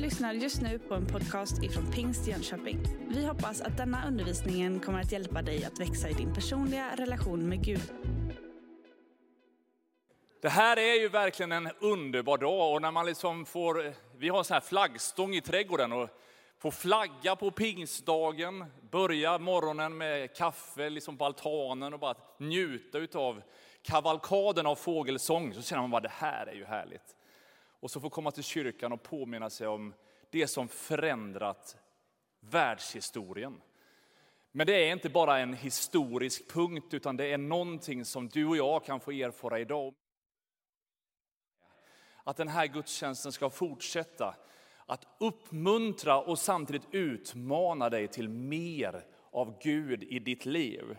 lyssnar just nu på en podcast ifrån Pingst Jönköping. Vi hoppas att denna undervisning kommer att hjälpa dig att växa i din personliga relation med Gud. Det här är ju verkligen en underbar dag och när man liksom får, vi har en sån här flaggstång i trädgården och får flagga på pingstdagen, börja morgonen med kaffe liksom på altanen och bara njuta av kavalkaden av fågelsång, så känner man bara det här är ju härligt. Och så få komma till kyrkan och påminna sig om det som förändrat världshistorien. Men det är inte bara en historisk punkt, utan det är någonting som du och jag kan få erfara idag. Att den här gudstjänsten ska fortsätta att uppmuntra och samtidigt utmana dig till mer av Gud i ditt liv.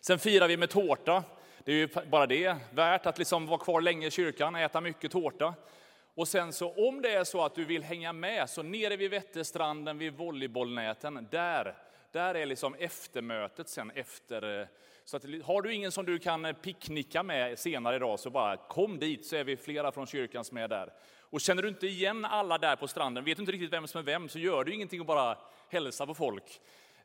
Sen firar vi med tårta. Det är ju bara det värt att liksom vara kvar länge i kyrkan, äta mycket tårta. Och sen så om det är så att du vill hänga med, så nere vid Vätterstranden vid volleybollnäten, där, där är liksom eftermötet sen efter. Eh, så att, har du ingen som du kan eh, picknicka med senare idag, så bara kom dit så är vi flera från kyrkan som är där. Och känner du inte igen alla där på stranden, vet du inte riktigt vem som är vem, så gör du ingenting att bara hälsa på folk.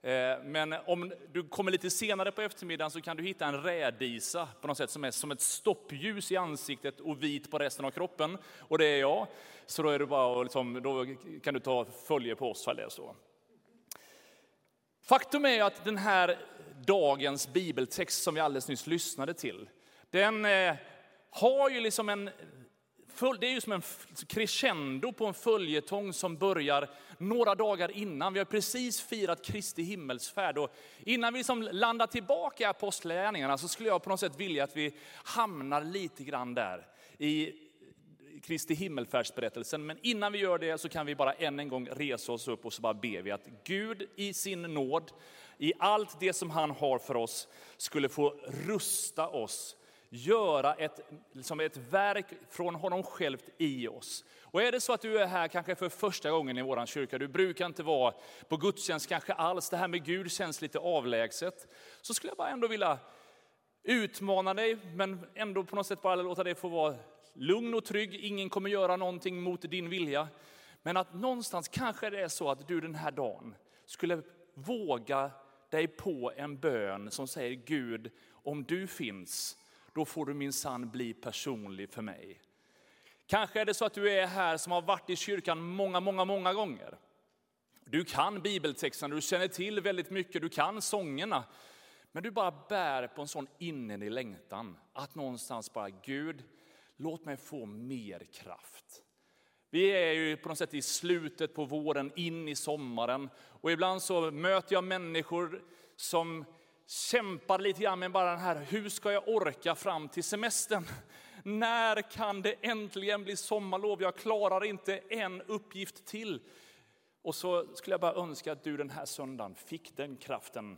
Eh, men om du kommer lite senare på eftermiddagen så kan du hitta en rädisa på något sätt som är som ett stoppljus i ansiktet och vit på resten av kroppen. Och det är jag. Så då, är det bara, liksom, då kan du ta följe på oss för det så. Faktum är att den här dagens bibeltext som vi alldeles nyss lyssnade till, den eh, har ju liksom en det är ju som en crescendo på en följetong som börjar några dagar innan. Vi har precis firat Kristi himmelsfärd och innan vi liksom landar tillbaka i apostlagärningarna så skulle jag på något sätt vilja att vi hamnar lite grann där i Kristi himmelfärdsberättelsen. Men innan vi gör det så kan vi bara än en gång resa oss upp och så bara ber vi att Gud i sin nåd, i allt det som han har för oss, skulle få rusta oss göra ett, liksom ett verk från honom själv i oss. Och är det så att du är här kanske för första gången i vår kyrka, du brukar inte vara på gudstjänst kanske alls, det här med Gud känns lite avlägset, så skulle jag bara ändå vilja utmana dig, men ändå på något sätt bara låta dig få vara lugn och trygg. Ingen kommer göra någonting mot din vilja. Men att någonstans kanske det är så att du den här dagen skulle våga dig på en bön som säger Gud, om du finns, då får du min sann bli personlig för mig. Kanske är det så att du är här som har varit i kyrkan många, många, många gånger. Du kan bibeltexterna, du känner till väldigt mycket, du kan sångerna. Men du bara bär på en sån innerlig längtan att någonstans bara, Gud, låt mig få mer kraft. Vi är ju på något sätt i slutet på våren, in i sommaren. Och ibland så möter jag människor som kämpar lite grann med bara den här, hur ska jag orka fram till semestern? När kan det äntligen bli sommarlov? Jag klarar inte en uppgift till. Och så skulle jag bara önska att du den här söndagen fick den kraften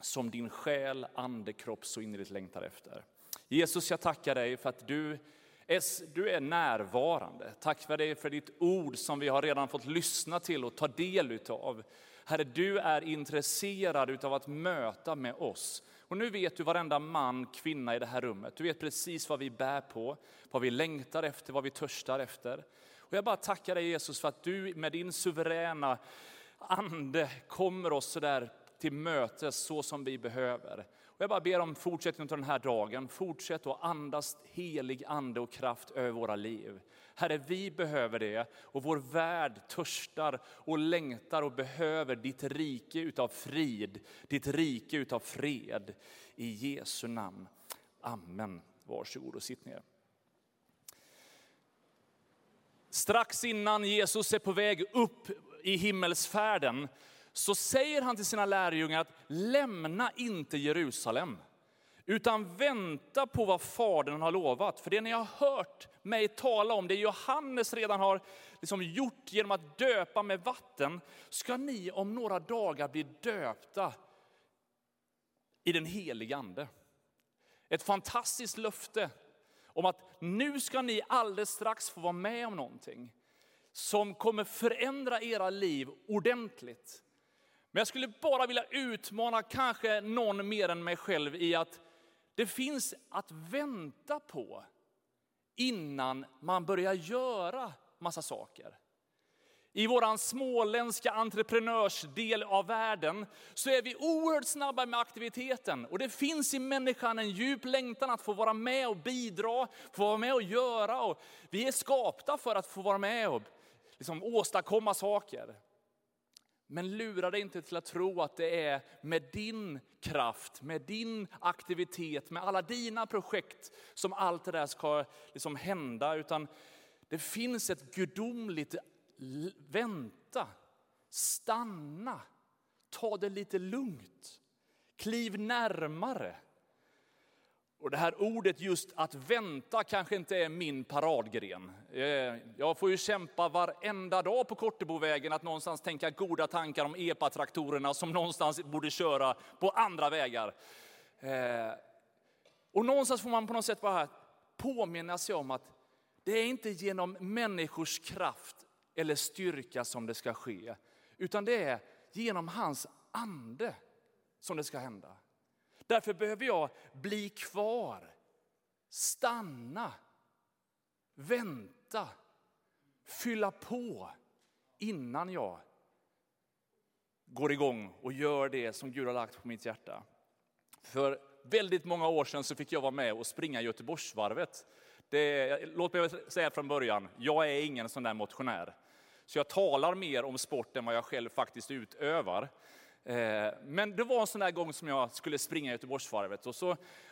som din själ, ande, kropp så innerligt längtar efter. Jesus, jag tackar dig för att du är, du är närvarande. Tack för dig för ditt ord som vi har redan fått lyssna till och ta del utav. Herre, du är intresserad av att möta med oss. Och nu vet du varenda man, kvinna i det här rummet. Du vet precis vad vi bär på, vad vi längtar efter, vad vi törstar efter. Och jag bara tackar dig Jesus för att du med din suveräna ande kommer oss så där till mötes så som vi behöver. Och jag bara ber om fortsättningen av den här dagen. Fortsätt att andas helig ande och kraft över våra liv. Herre, vi behöver det och vår värld törstar och längtar och behöver ditt rike utav frid, ditt rike utav fred. I Jesu namn. Amen. Varsågod och sitt ner. Strax innan Jesus är på väg upp i himmelsfärden så säger han till sina lärjungar att lämna inte Jerusalem, utan vänta på vad Fadern har lovat. För det ni har hört mig tala om, det Johannes redan har liksom gjort genom att döpa med vatten, ska ni om några dagar bli döpta i den helige Ande. Ett fantastiskt löfte om att nu ska ni alldeles strax få vara med om någonting som kommer förändra era liv ordentligt. Men jag skulle bara vilja utmana kanske någon mer än mig själv i att det finns att vänta på innan man börjar göra massa saker. I vår småländska entreprenörsdel av världen så är vi oerhört snabba med aktiviteten. Och det finns i människan en djup längtan att få vara med och bidra, få vara med och göra. Och vi är skapta för att få vara med och liksom åstadkomma saker. Men lura dig inte till att tro att det är med din kraft, med din aktivitet, med alla dina projekt som allt det där ska liksom hända. Utan det finns ett gudomligt vänta, stanna, ta det lite lugnt, kliv närmare. Och det här ordet just att vänta kanske inte är min paradgren. Eh, jag får ju kämpa varenda dag på Kortebovägen att någonstans tänka goda tankar om epatraktorerna som någonstans borde köra på andra vägar. Eh, och någonstans får man på något sätt bara påminna sig om att det är inte genom människors kraft eller styrka som det ska ske, utan det är genom hans ande som det ska hända. Därför behöver jag bli kvar, stanna, vänta, fylla på innan jag går igång och gör det som Gud har lagt på mitt hjärta. För väldigt många år sedan så fick jag vara med och springa Göteborgsvarvet. Det, låt mig säga från början, jag är ingen sån där motionär. Så jag talar mer om sport än vad jag själv faktiskt utövar. Eh, men det var en sån där gång som jag skulle springa Göteborgsvarvet och så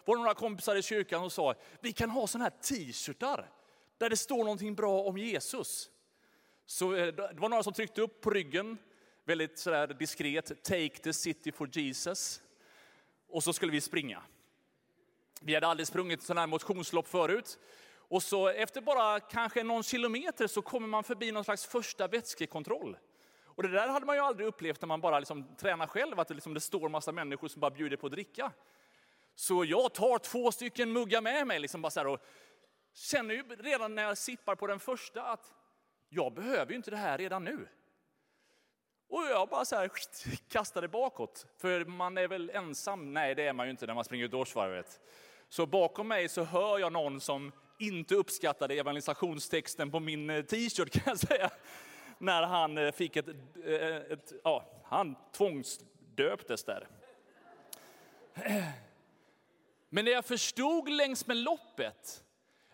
var det några kompisar i kyrkan och sa, vi kan ha såna här t-shirtar där det står någonting bra om Jesus. Så eh, det var några som tryckte upp på ryggen, väldigt sådär diskret, take the city for Jesus. Och så skulle vi springa. Vi hade aldrig sprungit sådana här motionslopp förut. Och så efter bara kanske någon kilometer så kommer man förbi någon slags första vätskekontroll. Och det där hade man ju aldrig upplevt när man bara liksom tränar själv, att det, liksom, det står en massa människor som bara bjuder på att dricka. Så jag tar två stycken muggar med mig, liksom bara så och känner ju redan när jag sippar på den första att jag behöver ju inte det här redan nu. Och jag bara så här kastade bakåt, för man är väl ensam? Nej, det är man ju inte när man springer ut årsvarvet. Så bakom mig så hör jag någon som inte uppskattade evangelisationstexten på min eh, t-shirt kan jag säga. När han eh, fick ett, ett, ett ja, han tvångsdöptes där. Men det jag förstod längs med loppet,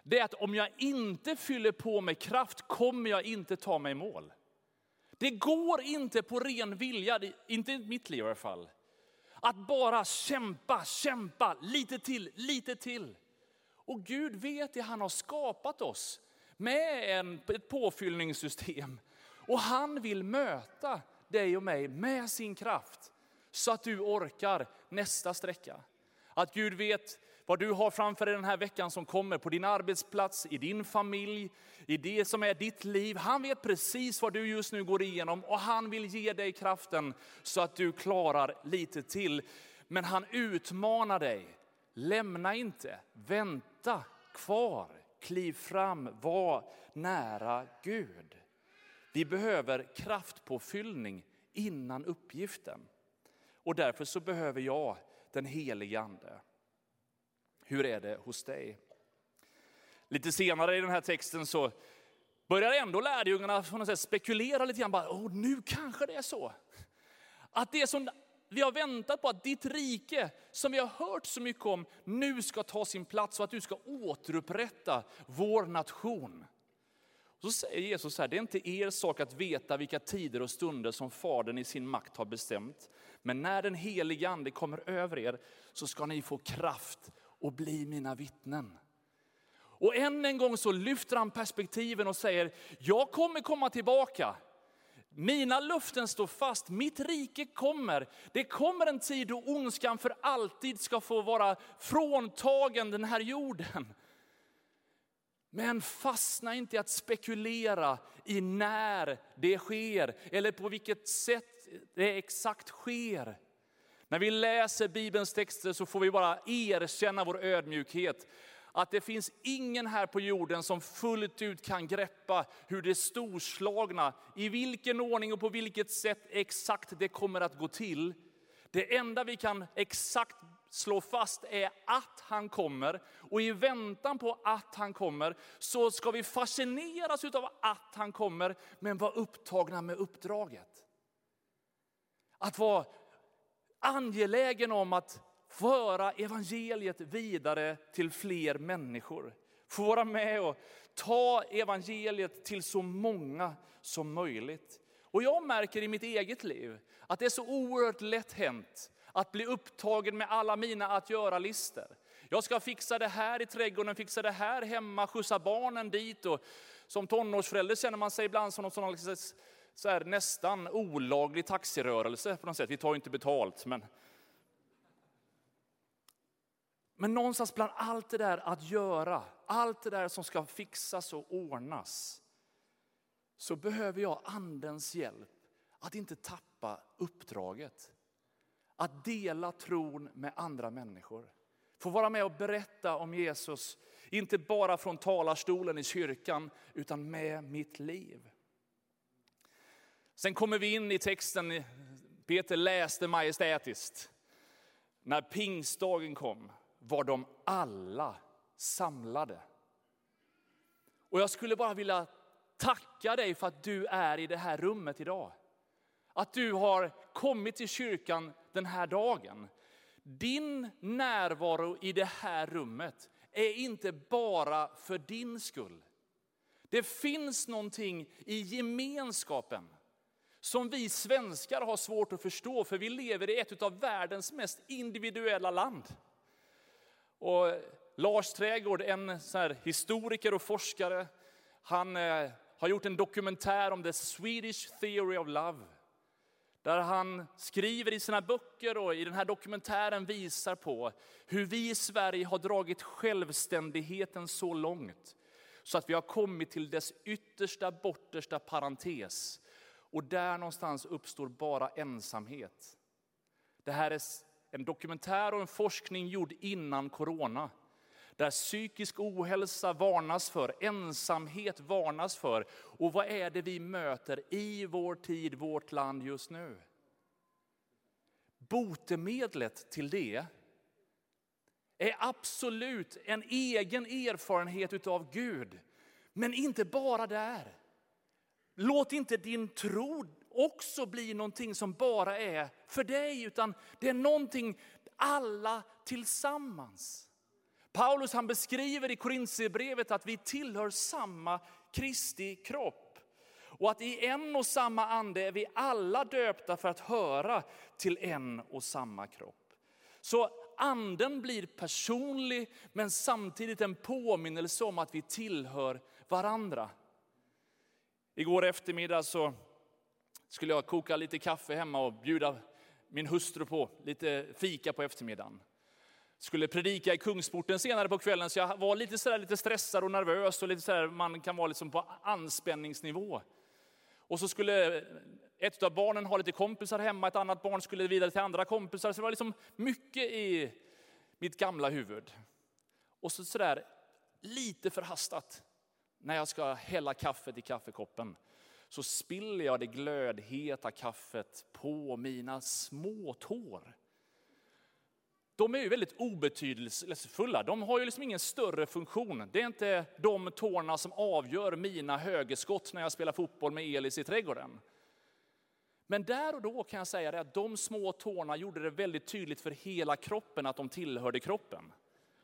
det är att om jag inte fyller på med kraft kommer jag inte ta mig i mål. Det går inte på ren vilja, inte i mitt liv i alla fall. Att bara kämpa, kämpa, lite till, lite till. Och Gud vet det, han har skapat oss med en, ett påfyllningssystem. Och han vill möta dig och mig med sin kraft så att du orkar nästa sträcka. Att Gud vet vad du har framför dig den här veckan som kommer på din arbetsplats, i din familj, i det som är ditt liv. Han vet precis vad du just nu går igenom och han vill ge dig kraften så att du klarar lite till. Men han utmanar dig. Lämna inte, vänta kvar, kliv fram, var nära Gud. Vi behöver kraftpåfyllning innan uppgiften. Och därför så behöver jag den helige Ande. Hur är det hos dig? Lite senare i den här texten så börjar ändå lärjungarna på något sätt spekulera lite grann. Bara, oh, nu kanske det är så. Att det som vi har väntat på att ditt rike, som vi har hört så mycket om, nu ska ta sin plats och att du ska återupprätta vår nation. Så säger Jesus så här, det är inte er sak att veta vilka tider och stunder som Fadern i sin makt har bestämt. Men när den helige ande kommer över er så ska ni få kraft och bli mina vittnen. Och än en gång så lyfter han perspektiven och säger, jag kommer komma tillbaka. Mina löften står fast, mitt rike kommer. Det kommer en tid då ondskan för alltid ska få vara fråntagen den här jorden. Men fastna inte i att spekulera i när det sker eller på vilket sätt det exakt sker. När vi läser Bibelns texter så får vi bara erkänna vår ödmjukhet. Att det finns ingen här på jorden som fullt ut kan greppa hur det storslagna, i vilken ordning och på vilket sätt exakt det kommer att gå till. Det enda vi kan exakt slår fast är att han kommer. Och i väntan på att han kommer så ska vi fascineras av att han kommer, men vara upptagna med uppdraget. Att vara angelägen om att föra evangeliet vidare till fler människor. Få vara med och ta evangeliet till så många som möjligt. Och jag märker i mitt eget liv att det är så oerhört lätt hänt att bli upptagen med alla mina att göra-listor. Jag ska fixa det här i trädgården, fixa det här hemma, skjutsa barnen dit. Och som tonårsförälder känner man sig ibland som någon sån liksom så här, nästan olaglig taxirörelse på något sätt. Vi tar ju inte betalt, men men någonstans bland allt det där att göra, allt det där som ska fixas och ordnas, så behöver jag andens hjälp att inte tappa uppdraget. Att dela tron med andra människor. Få vara med och berätta om Jesus, inte bara från talarstolen i kyrkan, utan med mitt liv. Sen kommer vi in i texten, Peter läste majestätiskt. När pingstdagen kom var de alla samlade. Och jag skulle bara vilja tacka dig för att du är i det här rummet idag. Att du har kommit till kyrkan den här dagen. Din närvaro i det här rummet är inte bara för din skull. Det finns någonting i gemenskapen som vi svenskar har svårt att förstå, för vi lever i ett av världens mest individuella land. Och Lars Trägård, en så historiker och forskare, han eh, har gjort en dokumentär om the Swedish theory of love. Där han skriver i sina böcker och i den här dokumentären visar på hur vi i Sverige har dragit självständigheten så långt så att vi har kommit till dess yttersta, bortersta parentes. Och där någonstans uppstår bara ensamhet. Det här är en dokumentär och en forskning gjord innan corona. Där psykisk ohälsa varnas för, ensamhet varnas för. Och vad är det vi möter i vår tid, vårt land just nu? Botemedlet till det är absolut en egen erfarenhet av Gud. Men inte bara där. Låt inte din tro också bli någonting som bara är för dig, utan det är någonting alla tillsammans. Paulus han beskriver i Korintierbrevet att vi tillhör samma Kristi kropp. Och att i en och samma ande är vi alla döpta för att höra till en och samma kropp. Så anden blir personlig men samtidigt en påminnelse om att vi tillhör varandra. Igår eftermiddag så skulle jag koka lite kaffe hemma och bjuda min hustru på lite fika på eftermiddagen. Skulle predika i Kungsporten senare på kvällen, så jag var lite, sådär, lite stressad och nervös. och lite sådär, Man kan vara liksom på anspänningsnivå. Och så skulle ett av barnen ha lite kompisar hemma, ett annat barn skulle vidare till andra kompisar. Så det var liksom mycket i mitt gamla huvud. Och så sådär lite förhastat, när jag ska hälla kaffet i kaffekoppen, så spiller jag det glödheta kaffet på mina små tår. De är ju väldigt obetydelsefulla, de har ju liksom ingen större funktion. Det är inte de tårna som avgör mina högerskott när jag spelar fotboll med Elis i trädgården. Men där och då kan jag säga det att de små tårna gjorde det väldigt tydligt för hela kroppen att de tillhörde kroppen.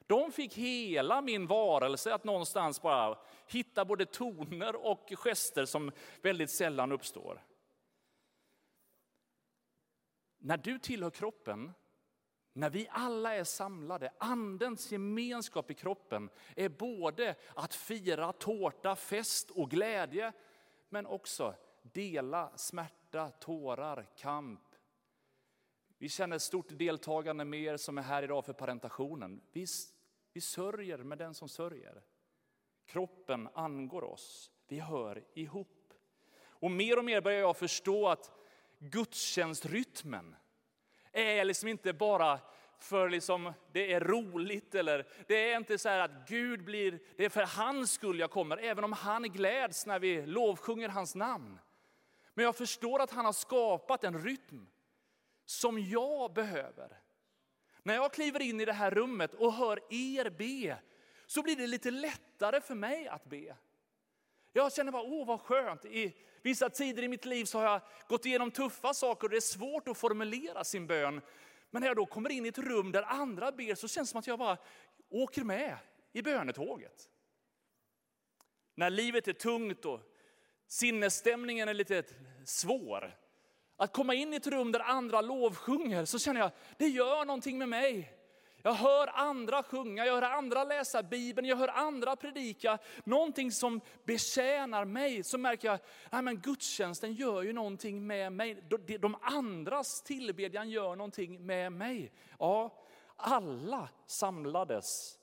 De fick hela min varelse att någonstans bara hitta både toner och gester som väldigt sällan uppstår. När du tillhör kroppen, när vi alla är samlade, andens gemenskap i kroppen är både att fira tårta, fest och glädje, men också dela smärta, tårar, kamp. Vi känner ett stort deltagande med er som är här idag för parentationen. Vi vi sörjer med den som sörjer. Kroppen angår oss. Vi hör ihop. Och mer och mer börjar jag förstå att gudstjänstrytmen är liksom inte bara för liksom, det är roligt eller det är inte så att Gud blir, det är för hans skull jag kommer, även om han gläds när vi lovsjunger hans namn. Men jag förstår att han har skapat en rytm som jag behöver. När jag kliver in i det här rummet och hör er be, så blir det lite lättare för mig att be. Jag känner bara, åh vad skönt. I vissa tider i mitt liv så har jag gått igenom tuffa saker och det är svårt att formulera sin bön. Men när jag då kommer in i ett rum där andra ber så känns det som att jag bara åker med i bönetåget. När livet är tungt och sinnesstämningen är lite svår. Att komma in i ett rum där andra lovsjunger så känner jag, det gör någonting med mig. Jag hör andra sjunga, jag hör andra läsa Bibeln, jag hör andra predika. Någonting som betjänar mig. Så märker jag, att gudstjänsten gör ju någonting med mig. De andras tillbedjan gör någonting med mig. Ja, alla samlades.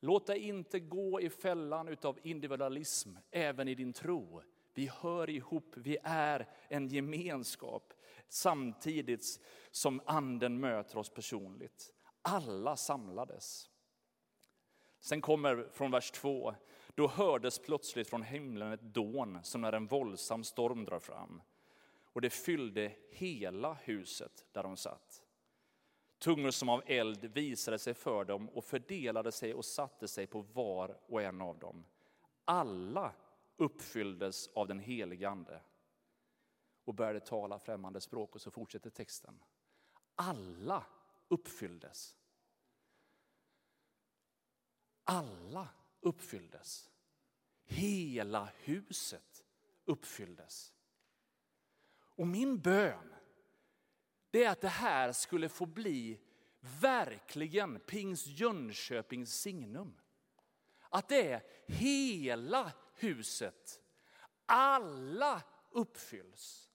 Låt dig inte gå i fällan av individualism, även i din tro. Vi hör ihop, vi är en gemenskap samtidigt som anden möter oss personligt. Alla samlades. Sen kommer från vers 2. Då hördes plötsligt från himlen ett dån som när en våldsam storm drar fram. Och det fyllde hela huset där de satt. Tungor som av eld visade sig för dem och fördelade sig och satte sig på var och en av dem. Alla uppfylldes av den helige Ande och började tala främmande språk. Och så fortsätter texten. Alla uppfylldes. Alla uppfylldes. Hela huset uppfylldes. Och min bön det är att det här skulle få bli verkligen Pings Jönköpings signum. Att det är hela huset, alla uppfylls.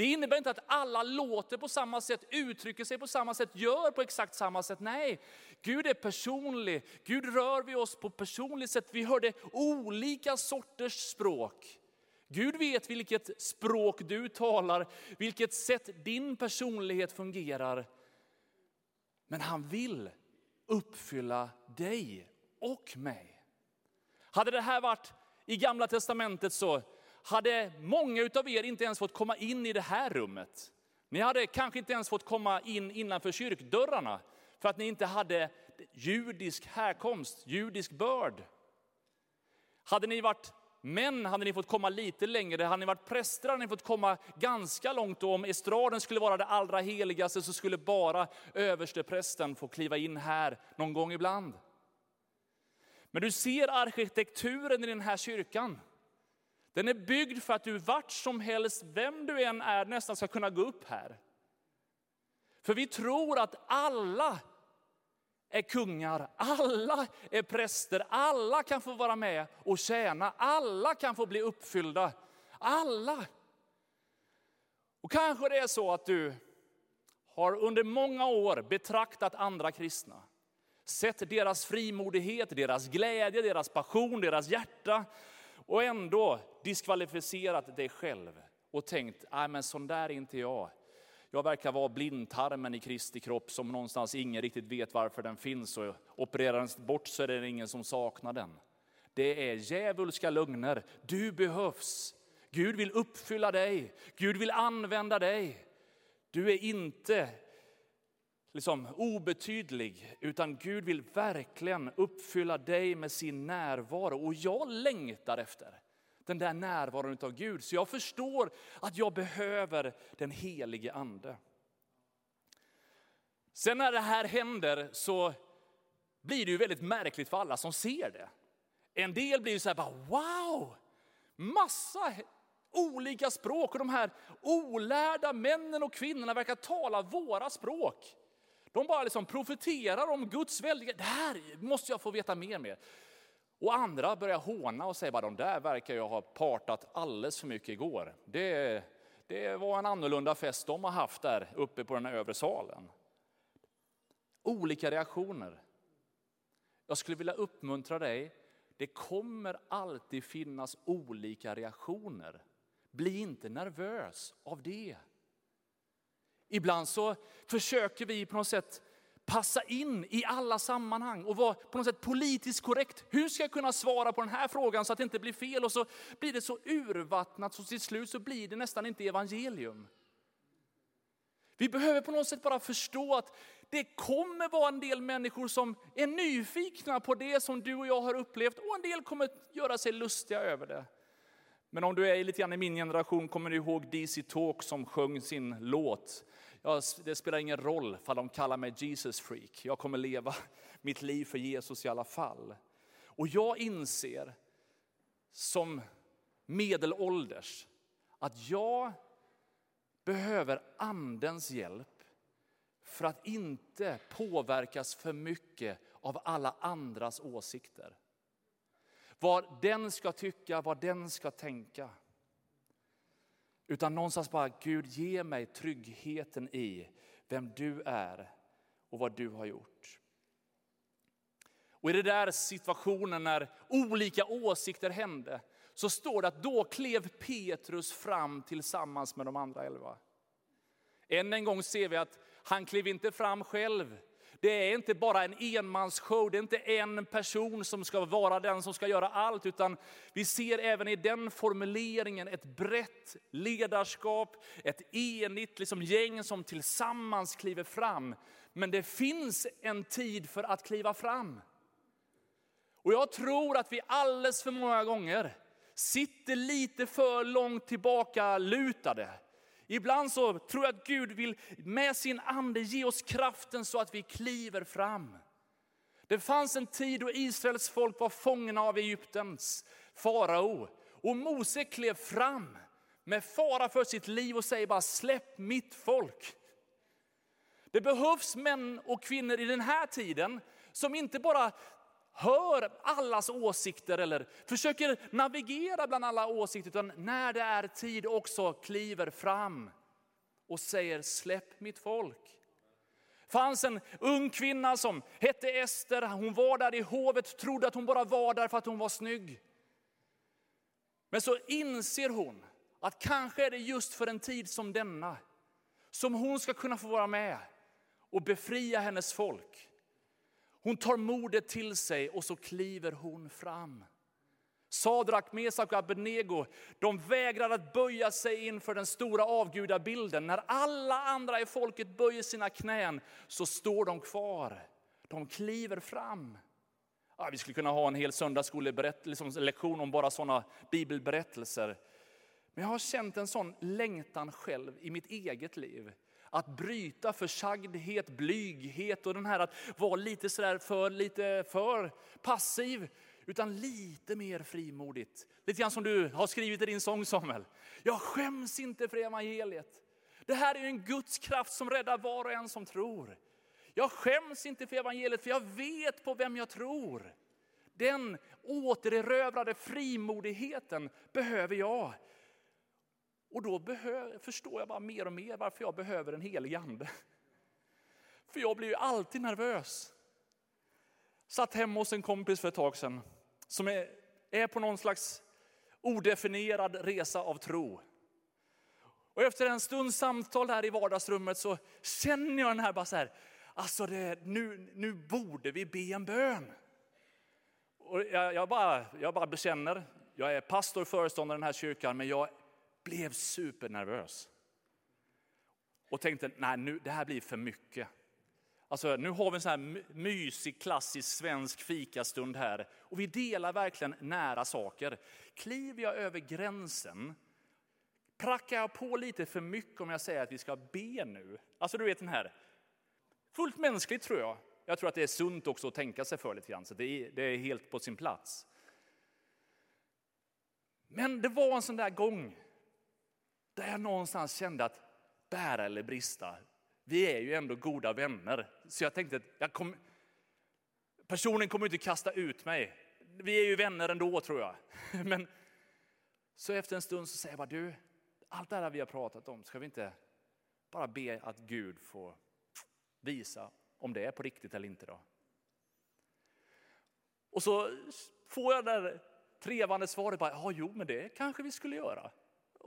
Det innebär inte att alla låter på samma sätt, uttrycker sig på samma sätt, gör på exakt samma sätt. Nej, Gud är personlig. Gud rör vi oss på personligt sätt. Vi hörde olika sorters språk. Gud vet vilket språk du talar, vilket sätt din personlighet fungerar. Men han vill uppfylla dig och mig. Hade det här varit i gamla testamentet så hade många av er inte ens fått komma in i det här rummet. Ni hade kanske inte ens fått komma in innanför kyrkdörrarna för att ni inte hade judisk härkomst, judisk börd. Hade ni varit män hade ni fått komma lite längre. Hade ni varit präster hade ni fått komma ganska långt. Och om estraden skulle vara det allra heligaste så skulle bara översteprästen få kliva in här någon gång ibland. Men du ser arkitekturen i den här kyrkan. Den är byggd för att du vart som helst, vem du än är, nästan ska kunna gå upp här. För vi tror att alla är kungar, alla är präster, alla kan få vara med och tjäna, alla kan få bli uppfyllda. Alla. Och kanske det är så att du har under många år betraktat andra kristna. Sett deras frimodighet, deras glädje, deras passion, deras hjärta och ändå diskvalificerat dig själv och tänkt, nej men sån där är inte jag. Jag verkar vara blindtarmen i Kristi kropp som någonstans ingen riktigt vet varför den finns och opererar den bort så är det ingen som saknar den. Det är djävulska lögner. Du behövs. Gud vill uppfylla dig. Gud vill använda dig. Du är inte liksom obetydlig, utan Gud vill verkligen uppfylla dig med sin närvaro. Och jag längtar efter den där närvaron av Gud. Så jag förstår att jag behöver den helige ande. Sen när det här händer så blir det ju väldigt märkligt för alla som ser det. En del blir så här, bara, wow, massa olika språk och de här olärda männen och kvinnorna verkar tala våra språk. De bara liksom profeterar om Guds väldiga, det här måste jag få veta mer med. Och andra börjar håna och säga att de där verkar jag ha partat alldeles för mycket igår. Det, det var en annorlunda fest de har haft där uppe på den övre salen. Olika reaktioner. Jag skulle vilja uppmuntra dig, det kommer alltid finnas olika reaktioner. Bli inte nervös av det. Ibland så försöker vi på något sätt passa in i alla sammanhang och vara på något sätt politiskt korrekt. Hur ska jag kunna svara på den här frågan så att det inte blir fel? Och så blir det så urvattnat så till slut så blir det nästan inte evangelium. Vi behöver på något sätt bara förstå att det kommer vara en del människor som är nyfikna på det som du och jag har upplevt och en del kommer göra sig lustiga över det. Men om du är lite grann i min generation kommer du ihåg DC Talk som sjöng sin låt. Ja, det spelar ingen roll om de kallar mig Jesus freak. Jag kommer leva mitt liv för Jesus i alla fall. Och jag inser som medelålders att jag behöver andens hjälp för att inte påverkas för mycket av alla andras åsikter. Vad den ska tycka, vad den ska tänka. Utan någonstans bara, Gud ge mig tryggheten i vem du är och vad du har gjort. Och i den där situationen när olika åsikter hände, så står det att då klev Petrus fram tillsammans med de andra elva. Än en gång ser vi att han klev inte fram själv. Det är inte bara en enmansshow, det är inte en person som ska vara den som ska göra allt, utan vi ser även i den formuleringen ett brett ledarskap, ett enigt liksom gäng som tillsammans kliver fram. Men det finns en tid för att kliva fram. Och jag tror att vi alldeles för många gånger sitter lite för långt tillbaka lutade. Ibland så tror jag att Gud vill med sin ande ge oss kraften så att vi kliver fram. Det fanns en tid då Israels folk var fångna av Egyptens farao. Och Mose klev fram med fara för sitt liv och säger bara släpp mitt folk. Det behövs män och kvinnor i den här tiden som inte bara hör allas åsikter eller försöker navigera bland alla åsikter, utan när det är tid också kliver fram och säger släpp mitt folk. Det fanns en ung kvinna som hette Ester, hon var där i hovet, trodde att hon bara var där för att hon var snygg. Men så inser hon att kanske är det just för en tid som denna som hon ska kunna få vara med och befria hennes folk. Hon tar modet till sig och så kliver hon fram. Sadrak, Mesak och Abednego, de vägrar att böja sig inför den stora avgudabilden. När alla andra i folket böjer sina knän så står de kvar. De kliver fram. Ja, vi skulle kunna ha en hel söndagsskolelektion liksom om bara sådana bibelberättelser. Men jag har känt en sån längtan själv i mitt eget liv. Att bryta försagdhet, blyghet och den här att vara lite sådär för, lite för passiv. Utan lite mer frimodigt. Lite grann som du har skrivit i din sång Samuel. Jag skäms inte för evangeliet. Det här är en Guds kraft som räddar var och en som tror. Jag skäms inte för evangeliet för jag vet på vem jag tror. Den återerövrade frimodigheten behöver jag. Och då förstår jag bara mer och mer varför jag behöver en helig ande. För jag blir ju alltid nervös. Satt hemma hos en kompis för ett tag sedan som är, är på någon slags odefinierad resa av tro. Och efter en stunds samtal här i vardagsrummet så känner jag den här bara så här, alltså det, nu, nu borde vi be en bön. Och jag, jag, bara, jag bara bekänner, jag är pastor och föreståndare i den här kyrkan, men jag blev supernervös. Och tänkte, nej nu, det här blir för mycket. Alltså, nu har vi en sån här mysig, klassisk svensk fikastund här. Och vi delar verkligen nära saker. Kliver jag över gränsen, prackar jag på lite för mycket om jag säger att vi ska be nu? Alltså du vet den här, fullt mänskligt tror jag. Jag tror att det är sunt också att tänka sig för lite grann, så det är, det är helt på sin plats. Men det var en sån där gång där jag någonstans kände att bära eller brista, vi är ju ändå goda vänner. Så jag tänkte att jag kom, personen kommer inte kasta ut mig. Vi är ju vänner ändå tror jag. Men så efter en stund så säger jag bara, du, allt det här vi har pratat om, ska vi inte bara be att Gud får visa om det är på riktigt eller inte då? Och så får jag det där trevande svaret, bara, ja jo men det kanske vi skulle göra.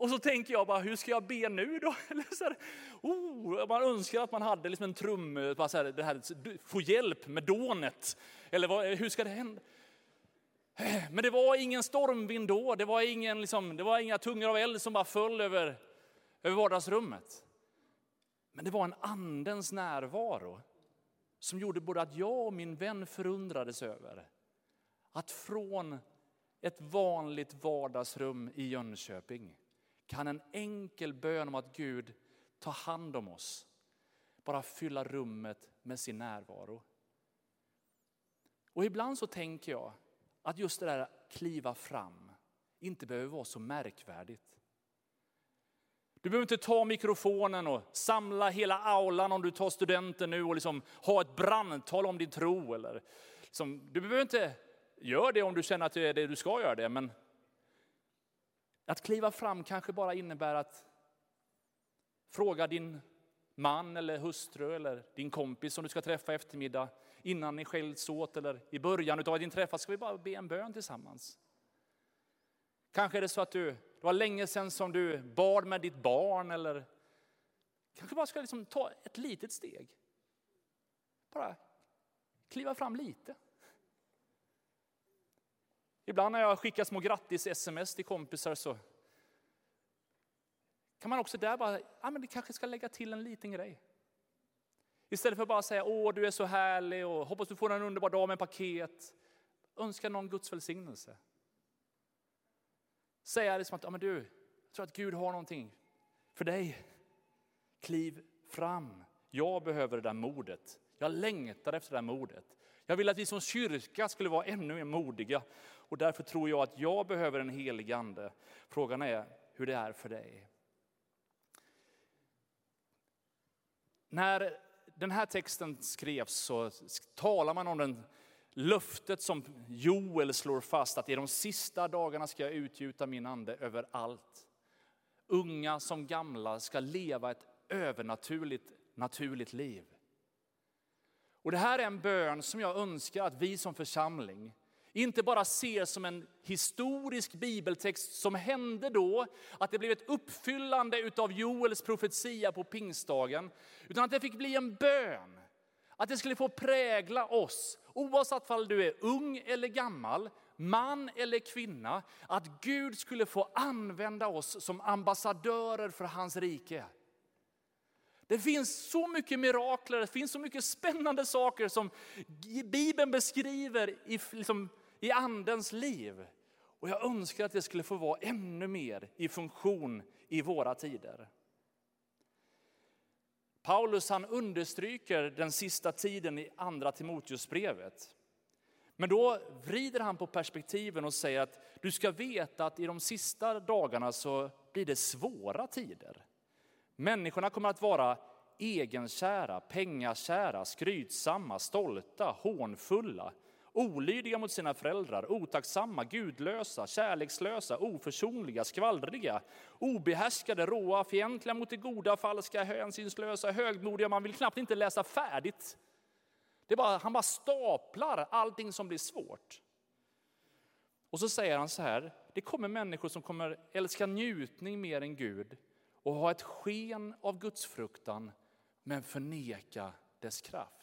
Och så tänker jag bara, hur ska jag be nu då? så här, oh, man önskar att man hade liksom en trum, bara så här, det här, få hjälp med dånet. Eller vad, hur ska det hända? Men det var ingen stormvind då, det var, ingen, liksom, det var inga tungor av eld som bara föll över, över vardagsrummet. Men det var en andens närvaro som gjorde både att jag och min vän förundrades över att från ett vanligt vardagsrum i Jönköping kan en enkel bön om att Gud tar hand om oss bara fylla rummet med sin närvaro. Och ibland så tänker jag att just det där kliva fram inte behöver vara så märkvärdigt. Du behöver inte ta mikrofonen och samla hela aulan om du tar studenten nu och liksom ha ett brandtal om din tro. Eller liksom, du behöver inte göra det om du känner att det är det du ska göra det. Men att kliva fram kanske bara innebär att fråga din man eller hustru eller din kompis som du ska träffa eftermiddag innan ni skiljs åt eller i början av din träff, ska vi bara be en bön tillsammans. Kanske är det så att du, det var länge sedan som du bad med ditt barn eller kanske bara ska liksom ta ett litet steg. Bara kliva fram lite. Ibland när jag skickar små grattis-sms till kompisar så kan man också där bara, ja men det kanske ska lägga till en liten grej. Istället för att bara säga, åh du är så härlig och hoppas du får en underbar dag med paket. Önska någon Guds välsignelse. Säga det som att, ja men du, jag tror att Gud har någonting för dig. Kliv fram. Jag behöver det där modet. Jag längtar efter det där modet. Jag vill att vi som kyrka skulle vara ännu mer modiga. Och därför tror jag att jag behöver en helig ande. Frågan är hur det är för dig. När den här texten skrevs så talar man om den löftet som Joel slår fast att i de sista dagarna ska jag utgjuta min ande över allt. Unga som gamla ska leva ett övernaturligt naturligt liv. Och Det här är en bön som jag önskar att vi som församling inte bara ses som en historisk bibeltext som hände då, att det blev ett uppfyllande av Joels profetia på pingstdagen, utan att det fick bli en bön. Att det skulle få prägla oss, oavsett om du är ung eller gammal, man eller kvinna, att Gud skulle få använda oss som ambassadörer för hans rike. Det finns så mycket mirakler, det finns så mycket spännande saker som Bibeln beskriver i, liksom, i andens liv. Och jag önskar att det skulle få vara ännu mer i funktion i våra tider. Paulus han understryker den sista tiden i andra Timoteusbrevet. Men då vrider han på perspektiven och säger att du ska veta att i de sista dagarna så blir det svåra tider. Människorna kommer att vara egenkära, pengakära, skrytsamma, stolta, hånfulla, olydiga mot sina föräldrar, otacksamma, gudlösa, kärlekslösa, oförsonliga, skvallriga, obehärskade, råa, fientliga mot det goda, falska, hänsynslösa, högmodiga. Man vill knappt inte läsa färdigt. Det bara, han bara staplar allting som blir svårt. Och så säger han så här, det kommer människor som kommer älska njutning mer än Gud och ha ett sken av gudsfruktan men förneka dess kraft.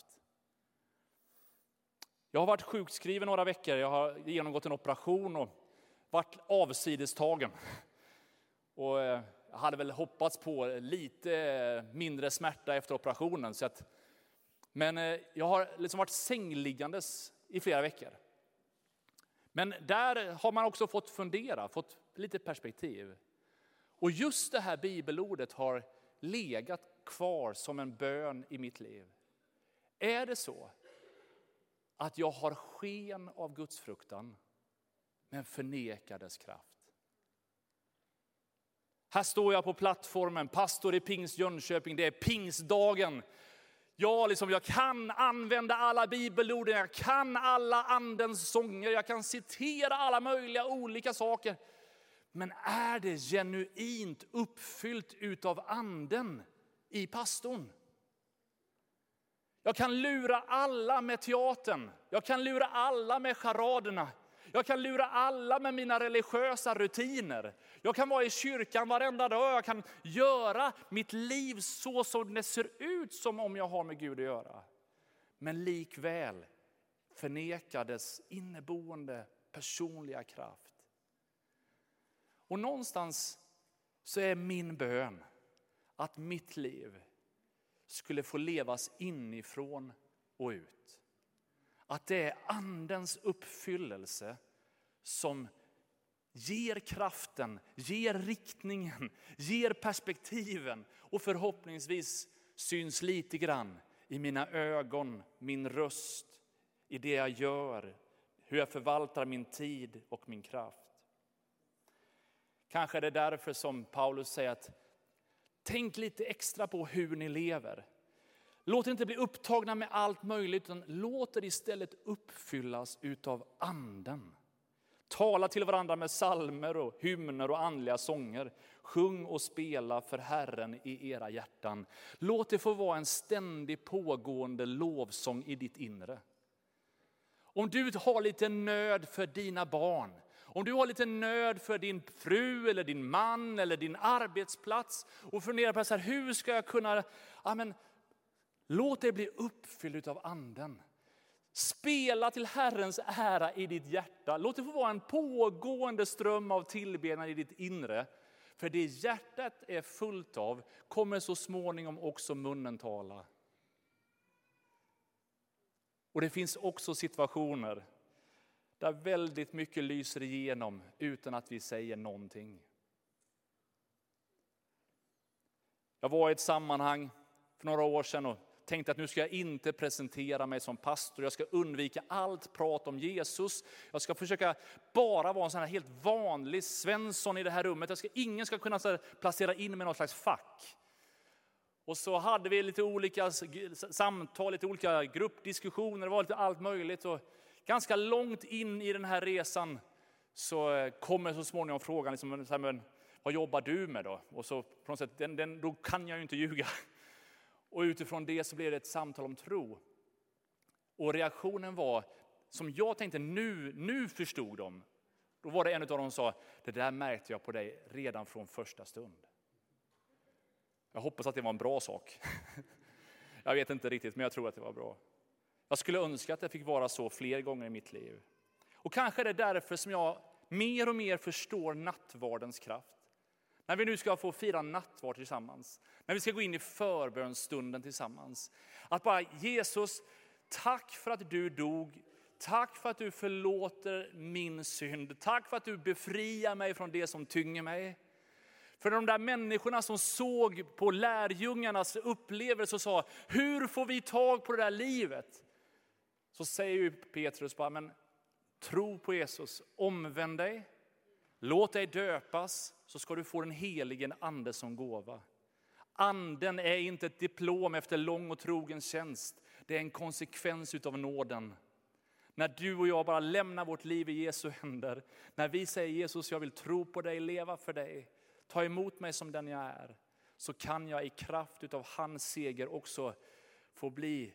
Jag har varit sjukskriven några veckor, jag har genomgått en operation och varit avsidestagen. Och eh, jag hade väl hoppats på lite eh, mindre smärta efter operationen. Så att, men eh, jag har liksom varit sängliggandes i flera veckor. Men där har man också fått fundera, fått lite perspektiv. Och just det här bibelordet har legat kvar som en bön i mitt liv. Är det så att jag har sken av Guds fruktan men förnekar dess kraft? Här står jag på plattformen, pastor i Pingst Jönköping, det är pingstdagen. Jag, liksom, jag kan använda alla bibelorden, jag kan alla andens sånger, jag kan citera alla möjliga olika saker. Men är det genuint uppfyllt utav anden i pastorn? Jag kan lura alla med teatern, jag kan lura alla med charaderna. Jag kan lura alla med mina religiösa rutiner. Jag kan vara i kyrkan varenda dag, jag kan göra mitt liv så som det ser ut som om jag har med Gud att göra. Men likväl förneka dess inneboende personliga kraft. Och någonstans så är min bön att mitt liv skulle få levas inifrån och ut. Att det är andens uppfyllelse som ger kraften, ger riktningen, ger perspektiven och förhoppningsvis syns lite grann i mina ögon, min röst, i det jag gör, hur jag förvaltar min tid och min kraft. Kanske är det därför som Paulus säger att tänk lite extra på hur ni lever. Låt er inte bli upptagna med allt möjligt, utan låt er istället uppfyllas utav anden. Tala till varandra med salmer och hymner och andliga sånger. Sjung och spela för Herren i era hjärtan. Låt det få vara en ständig pågående lovsång i ditt inre. Om du har lite nöd för dina barn, om du har lite nöd för din fru eller din man eller din arbetsplats och funderar på så här, hur ska jag kunna, ja, men, låt dig bli uppfylld av anden. Spela till Herrens ära i ditt hjärta. Låt det få vara en pågående ström av tillbedjan i ditt inre. För det hjärtat är fullt av kommer så småningom också munnen tala. Och det finns också situationer där väldigt mycket lyser igenom utan att vi säger någonting. Jag var i ett sammanhang för några år sedan och tänkte att nu ska jag inte presentera mig som pastor. Jag ska undvika allt prat om Jesus. Jag ska försöka bara vara en sån här helt vanlig Svensson i det här rummet. Jag ska, ingen ska kunna placera in mig i något slags fack. Och så hade vi lite olika samtal, lite olika gruppdiskussioner, det var lite allt möjligt. Och ganska långt in i den här resan så kommer så småningom frågan, liksom, men, vad jobbar du med då? Och så på något sätt, den, den, då kan jag ju inte ljuga. Och utifrån det så blev det ett samtal om tro. Och reaktionen var, som jag tänkte, nu, nu förstod de. Då var det en av dem som sa, det där märkte jag på dig redan från första stund. Jag hoppas att det var en bra sak. Jag vet inte riktigt, men jag tror att det var bra. Jag skulle önska att det fick vara så fler gånger i mitt liv. Och kanske är det därför som jag mer och mer förstår nattvardens kraft. När vi nu ska få fira nattvard tillsammans, när vi ska gå in i förbönstunden tillsammans. Att bara Jesus, tack för att du dog, tack för att du förlåter min synd, tack för att du befriar mig från det som tynger mig. För de där människorna som såg på lärjungarnas upplevelse och sa, hur får vi tag på det där livet? Så säger ju Petrus bara, men tro på Jesus, omvänd dig, låt dig döpas, så ska du få den helige ande som gåva. Anden är inte ett diplom efter lång och trogen tjänst, det är en konsekvens utav nåden. När du och jag bara lämnar vårt liv i Jesu händer, när vi säger Jesus jag vill tro på dig, leva för dig, ta emot mig som den jag är, så kan jag i kraft utav hans seger också få bli